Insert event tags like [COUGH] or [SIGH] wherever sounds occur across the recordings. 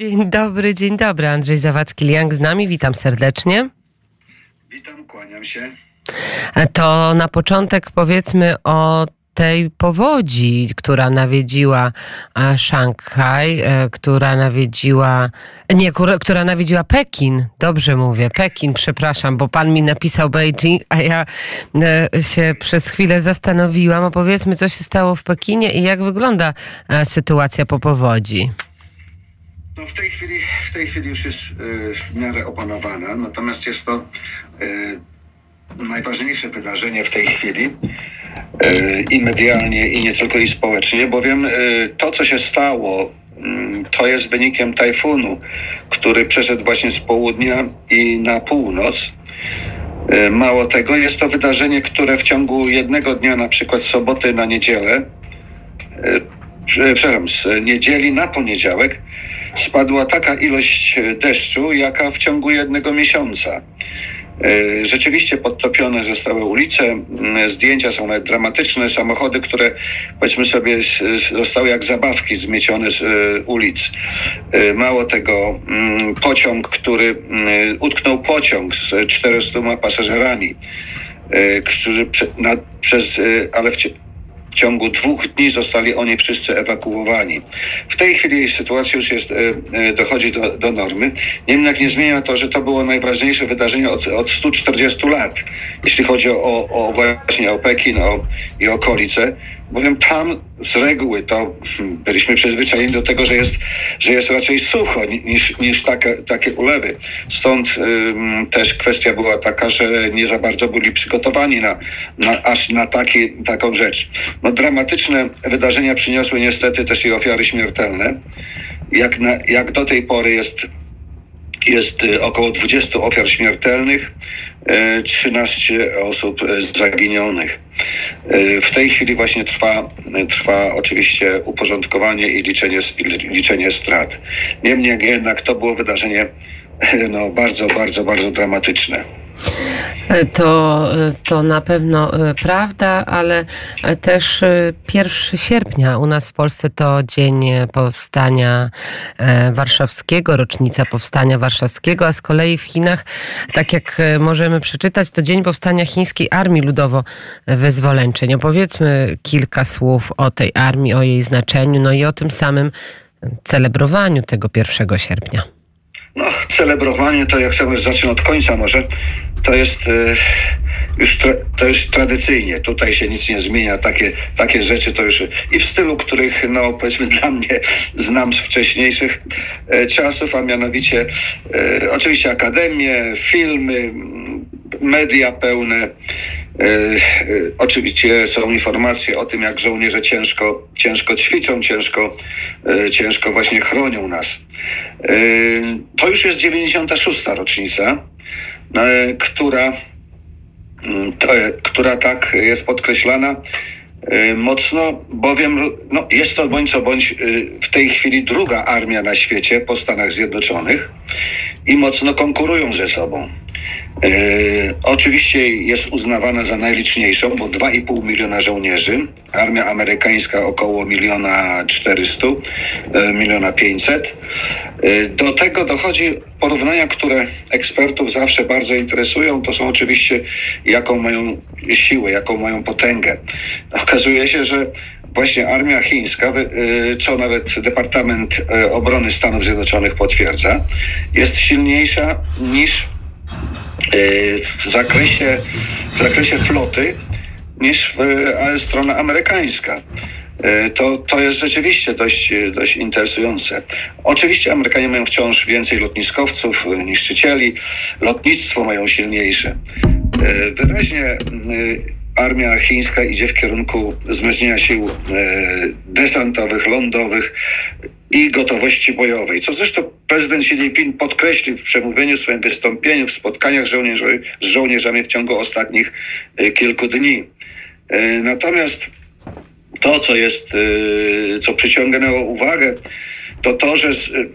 Dzień dobry, dzień dobry. Andrzej Zawadzki-Liang z nami. Witam serdecznie. Witam, kłaniam się. To na początek powiedzmy o tej powodzi, która nawiedziła e, Szanghaj, e, która nawiedziła, nie, która nawiedziła Pekin, dobrze mówię, Pekin, przepraszam, bo pan mi napisał Beijing, a ja e, się przez chwilę zastanowiłam, opowiedzmy, co się stało w Pekinie i jak wygląda sytuacja po powodzi. No w tej chwili, w tej chwili już jest w miarę opanowana, natomiast jest to najważniejsze wydarzenie w tej chwili e, i medialnie, i nie tylko i społecznie, bowiem e, to, co się stało, mm, to jest wynikiem tajfunu, który przeszedł właśnie z południa i na północ. E, mało tego, jest to wydarzenie, które w ciągu jednego dnia, na przykład z soboty na niedzielę, przepraszam, z niedzieli na poniedziałek, spadła taka ilość deszczu, jaka w ciągu jednego miesiąca. E, rzeczywiście podtopione zostały ulice, zdjęcia są nawet dramatyczne, samochody, które powiedzmy sobie zostały jak zabawki zmiecione z e, ulic. E, mało tego, pociąg, który utknął pociąg z 400 pasażerami, którzy przez, ale w, w ciągu dwóch dni zostali oni wszyscy ewakuowani. W tej chwili sytuacja już jest, e, e, dochodzi do, do normy. Niemniej nie zmienia to, że to było najważniejsze wydarzenie od, od 140 lat, jeśli chodzi o, o właśnie o Pekin o, i okolice bowiem tam z reguły to hmm, byliśmy przyzwyczajeni do tego, że jest, że jest raczej sucho niż, niż takie, takie ulewy. Stąd ym, też kwestia była taka, że nie za bardzo byli przygotowani na, na, aż na taki, taką rzecz. No, dramatyczne wydarzenia przyniosły niestety też i ofiary śmiertelne. Jak, na, jak do tej pory jest jest y, około 20 ofiar śmiertelnych, 13 y, osób zaginionych. Y, w tej chwili właśnie trwa, trwa oczywiście uporządkowanie i liczenie, liczenie strat. Niemniej jednak to było wydarzenie no, bardzo, bardzo, bardzo dramatyczne. To, to na pewno e, prawda, ale też 1 e, sierpnia u nas w Polsce to dzień powstania e, warszawskiego, rocznica powstania warszawskiego, a z kolei w Chinach, tak jak możemy przeczytać, to dzień powstania chińskiej armii ludowo-wyzwoleńczej. Opowiedzmy kilka słów o tej armii, o jej znaczeniu, no i o tym samym celebrowaniu tego 1 sierpnia. No, celebrowanie to jak chcemy zacznę od końca może, to jest y, już to już tradycyjnie. Tutaj się nic nie zmienia. Takie, takie rzeczy to już i w stylu, których no powiedzmy [LAUGHS] dla mnie znam z wcześniejszych e, czasów, a mianowicie e, oczywiście akademie, filmy, media pełne. E, oczywiście są informacje o tym, jak żołnierze ciężko, ciężko ćwiczą, ciężko, ciężko właśnie chronią nas. To już jest 96. rocznica, która Mm, która tak jest podkreślana y, mocno, bowiem no, jest to bądź co bądź y, w tej chwili druga armia na świecie po Stanach Zjednoczonych i mocno konkurują ze sobą. E, oczywiście jest uznawana za najliczniejszą, bo 2,5 miliona żołnierzy, armia amerykańska około miliona 400, e, miliona 500. E, do tego dochodzi porównania, które ekspertów zawsze bardzo interesują, to są oczywiście jaką mają siłę, jaką mają potęgę. Okazuje się, że właśnie armia chińska, co nawet Departament Obrony Stanów Zjednoczonych potwierdza, jest silniejsza niż w zakresie, w zakresie floty niż strona amerykańska. E, to, to jest rzeczywiście dość, dość interesujące. Oczywiście Amerykanie mają wciąż więcej lotniskowców, niszczycieli, lotnictwo mają silniejsze. E, wyraźnie e, armia chińska idzie w kierunku wzmocnienia sił desantowych, lądowych, i gotowości bojowej, co zresztą prezydent Xi Jinping podkreślił w przemówieniu, w swoim wystąpieniu, w spotkaniach żołnierzy, z żołnierzami w ciągu ostatnich e, kilku dni. E, natomiast to, co jest, e, co przyciągnęło uwagę, to to, że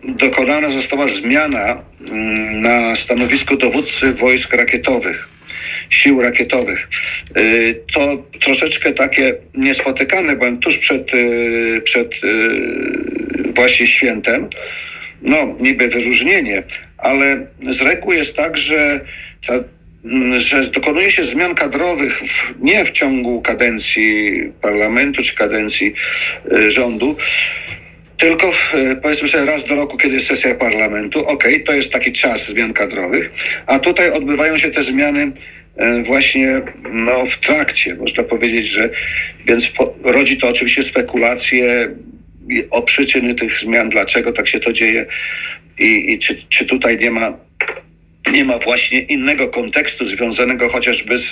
dokonana została zmiana mm, na stanowisku dowódcy wojsk rakietowych sił rakietowych. To troszeczkę takie niespotykane, byłem tuż przed, przed właśnie świętem, no niby wyróżnienie, ale z reguły jest tak, że ta że dokonuje się zmian kadrowych w, nie w ciągu kadencji parlamentu czy kadencji y, rządu, tylko y, powiedzmy sobie raz do roku, kiedy jest sesja parlamentu. Okej, okay, to jest taki czas zmian kadrowych, a tutaj odbywają się te zmiany y, właśnie no, w trakcie, można powiedzieć, że więc po, rodzi to oczywiście spekulacje o przyczyny tych zmian, dlaczego tak się to dzieje i, i czy, czy tutaj nie ma nie ma właśnie innego kontekstu związanego chociażby z,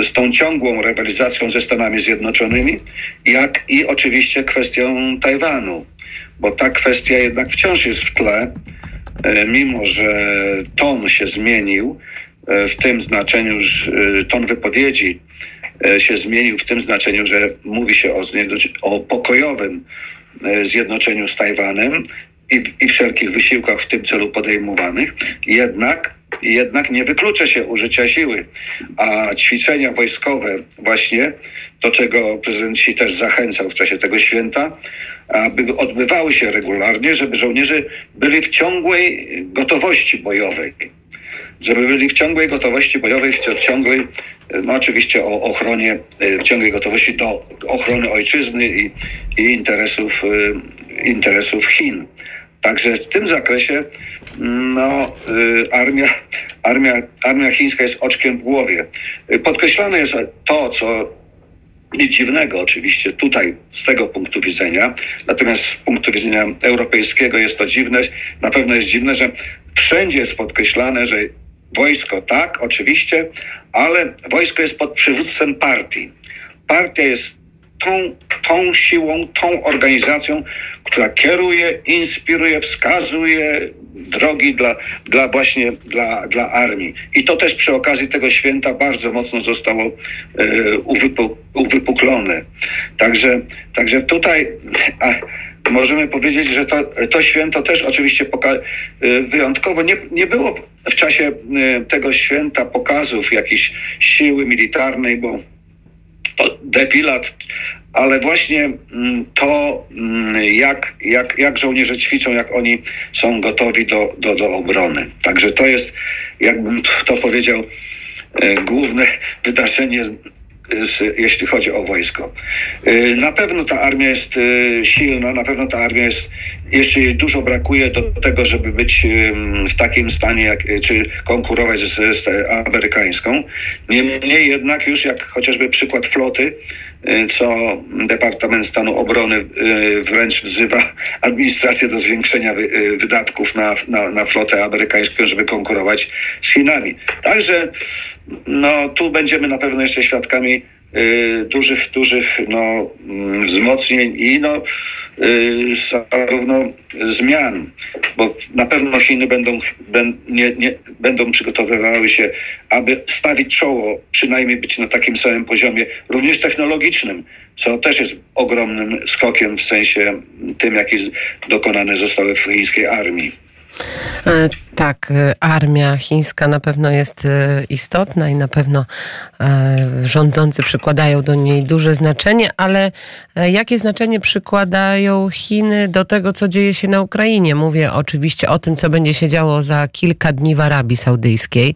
z tą ciągłą rywalizacją ze Stanami Zjednoczonymi, jak i oczywiście kwestią Tajwanu, bo ta kwestia jednak wciąż jest w tle, e, mimo że ton się zmienił e, w tym znaczeniu, że e, ton wypowiedzi się zmienił w tym znaczeniu, że mówi się o, o pokojowym zjednoczeniu z Tajwanem, i, i wszelkich wysiłkach w tym celu podejmowanych, jednak jednak nie wyklucza się użycia siły, a ćwiczenia wojskowe właśnie, do czego prezydent Xi też zachęcał w czasie tego święta, aby odbywały się regularnie, żeby żołnierze byli w ciągłej gotowości bojowej. Żeby byli w ciągłej gotowości bojowej, w ciągłej, no oczywiście o ochronie, w ciągłej gotowości do ochrony ojczyzny i, i interesów, interesów Chin. Także w tym zakresie no, y, armia, armia, armia chińska jest oczkiem w głowie. Podkreślane jest to, co nic dziwnego oczywiście tutaj z tego punktu widzenia, natomiast z punktu widzenia europejskiego jest to dziwne. Na pewno jest dziwne, że wszędzie jest podkreślane, że wojsko tak, oczywiście, ale wojsko jest pod przywództwem partii. Partia jest tą, tą siłą, tą organizacją, która kieruje, inspiruje, wskazuje drogi dla, dla właśnie dla, dla armii. I to też przy okazji tego święta bardzo mocno zostało e, uwypu, uwypuklone. Także, także tutaj a, możemy powiedzieć, że to, to święto też oczywiście poka- e, wyjątkowo nie, nie było w czasie e, tego święta pokazów jakiejś siły militarnej, bo to defilat, ale właśnie mm, to, mm, jak, jak, jak żołnierze ćwiczą, jak oni są gotowi do, do, do obrony. Także to jest, jakbym to powiedział, e, główne [LAUGHS] wydarzenie jeśli chodzi o wojsko. Y, na pewno ta armia jest y, silna, na pewno ta armia jest, jeszcze dużo brakuje do tego, żeby być w takim stanie, jak, czy konkurować z, z amerykańską. Niemniej jednak już jak chociażby przykład floty, y, co Departament Stanu Obrony wręcz wzywa administrację do zwiększenia wydatków na, na, na flotę amerykańską, żeby konkurować z Chinami. Także no, tu będziemy na pewno jeszcze świadkami dużych, dużych no, mm, wzmocnień i no, y, zarówno zmian, bo na pewno Chiny będą, nie, nie, będą przygotowywały się, aby stawić czoło, przynajmniej być na takim samym poziomie, również technologicznym, co też jest ogromnym skokiem w sensie tym, jaki dokonane zostały w chińskiej armii. E, tak, e, armia chińska na pewno jest e, istotna i na pewno rządzący przykładają do niej duże znaczenie, ale jakie znaczenie przykładają Chiny do tego, co dzieje się na Ukrainie? Mówię oczywiście o tym, co będzie się działo za kilka dni w Arabii Saudyjskiej.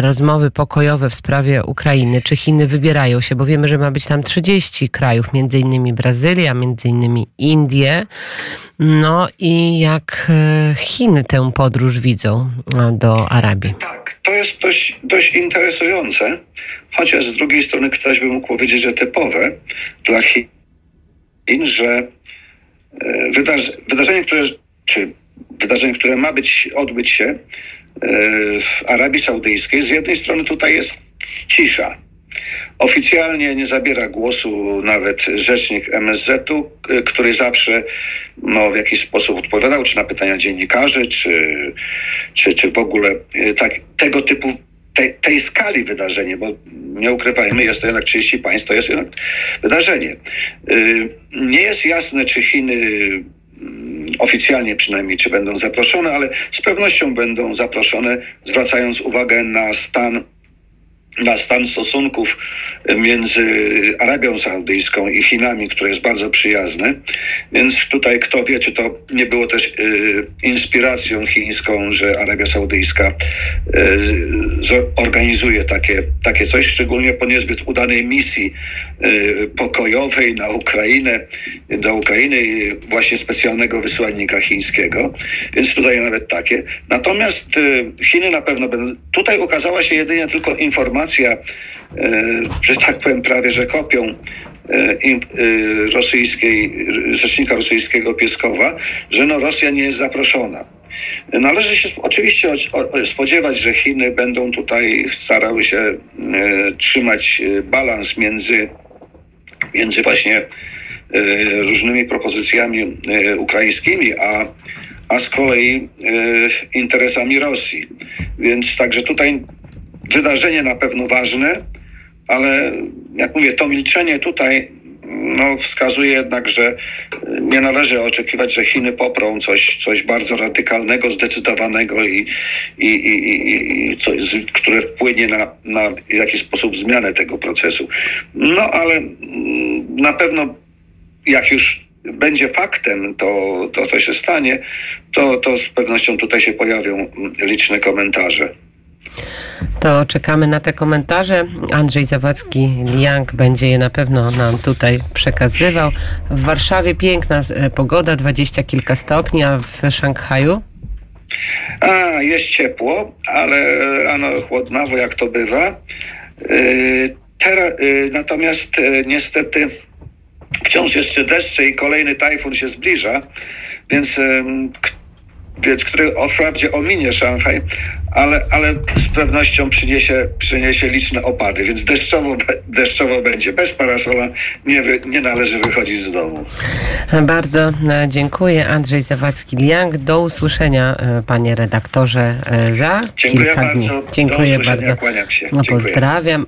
Rozmowy pokojowe w sprawie Ukrainy. Czy Chiny wybierają się, bo wiemy, że ma być tam 30 krajów, między innymi Brazylia, między innymi Indie. No i jak Chiny tę podróż widzą do Arabii? Tak, to jest dość, dość interesujące, chociaż z drugiej strony ktoś by mógł powiedzieć, że typowe dla Chin, że e, wydarzy, wydarzenie, które, czy wydarzenie, które ma być, odbyć się e, w Arabii Saudyjskiej, z jednej strony tutaj jest cisza, Oficjalnie nie zabiera głosu nawet rzecznik MSZ-u, y, który zawsze no, w jakiś sposób odpowiadał, czy na pytania dziennikarzy, czy, czy, czy w ogóle y, tak, tego typu, tej, tej skali wydarzenie, bo nie ukrywajmy, jest to jednak 30 państw, to jest jednak wydarzenie. Y, nie jest jasne, czy Chiny mm, oficjalnie przynajmniej, czy będą zaproszone, ale z pewnością będą zaproszone, zwracając uwagę na stan na stan stosunków między Arabią Saudyjską i Chinami, który jest bardzo przyjazny. Więc tutaj kto wie, czy to nie było też y, inspiracją chińską, że Arabia Saudyjska y, organizuje takie, takie coś, szczególnie po niezbyt udanej misji pokojowej na Ukrainę, do Ukrainy właśnie specjalnego wysłannika chińskiego. Więc tutaj nawet takie. Natomiast y, Chiny na pewno będą. Tutaj ukazała się jedynie tylko informacja, y, że tak powiem, prawie że kopią y, rosyjskiej, rzecznika rosyjskiego Pieskowa, że no Rosja nie jest zaproszona. Należy się oczywiście spodziewać, że Chiny będą tutaj starały się trzymać balans między, między właśnie różnymi propozycjami ukraińskimi, a a z kolei e, interesami Rosji. Więc także tutaj wydarzenie na pewno ważne, ale jak mówię, to milczenie tutaj no, wskazuje jednak, że nie należy oczekiwać, że Chiny poprą coś, coś bardzo radykalnego, zdecydowanego i, i, i, i coś, które wpłynie na, na jakiś sposób zmianę tego procesu. No ale mm, na pewno jak już będzie faktem, to, to, to się stanie, to, to z pewnością tutaj się pojawią liczne komentarze. To czekamy na te komentarze. Andrzej Zawadzki-Liang będzie je na pewno nam tutaj przekazywał. W Warszawie piękna e, pogoda, dwadzieścia kilka stopni, a w Szanghaju? A, jest ciepło, ale rano chłodnawo, jak to bywa. Yy, teraz, yy, natomiast niestety wciąż jeszcze deszcze i kolejny tajfun się zbliża, więc, więc który wprawdzie ominie Szanghaj, ale, ale z pewnością przyniesie, przyniesie liczne opady, więc deszczowo, deszczowo będzie. Bez parasola nie, nie należy wychodzić z domu. Bardzo e, dziękuję. Andrzej Zawadzki-Liang. Do usłyszenia, e, panie redaktorze, e, za dziękuję kilka bardzo. dni. Dziękuję bardzo. Kłaniam się. No, pozdrawiam.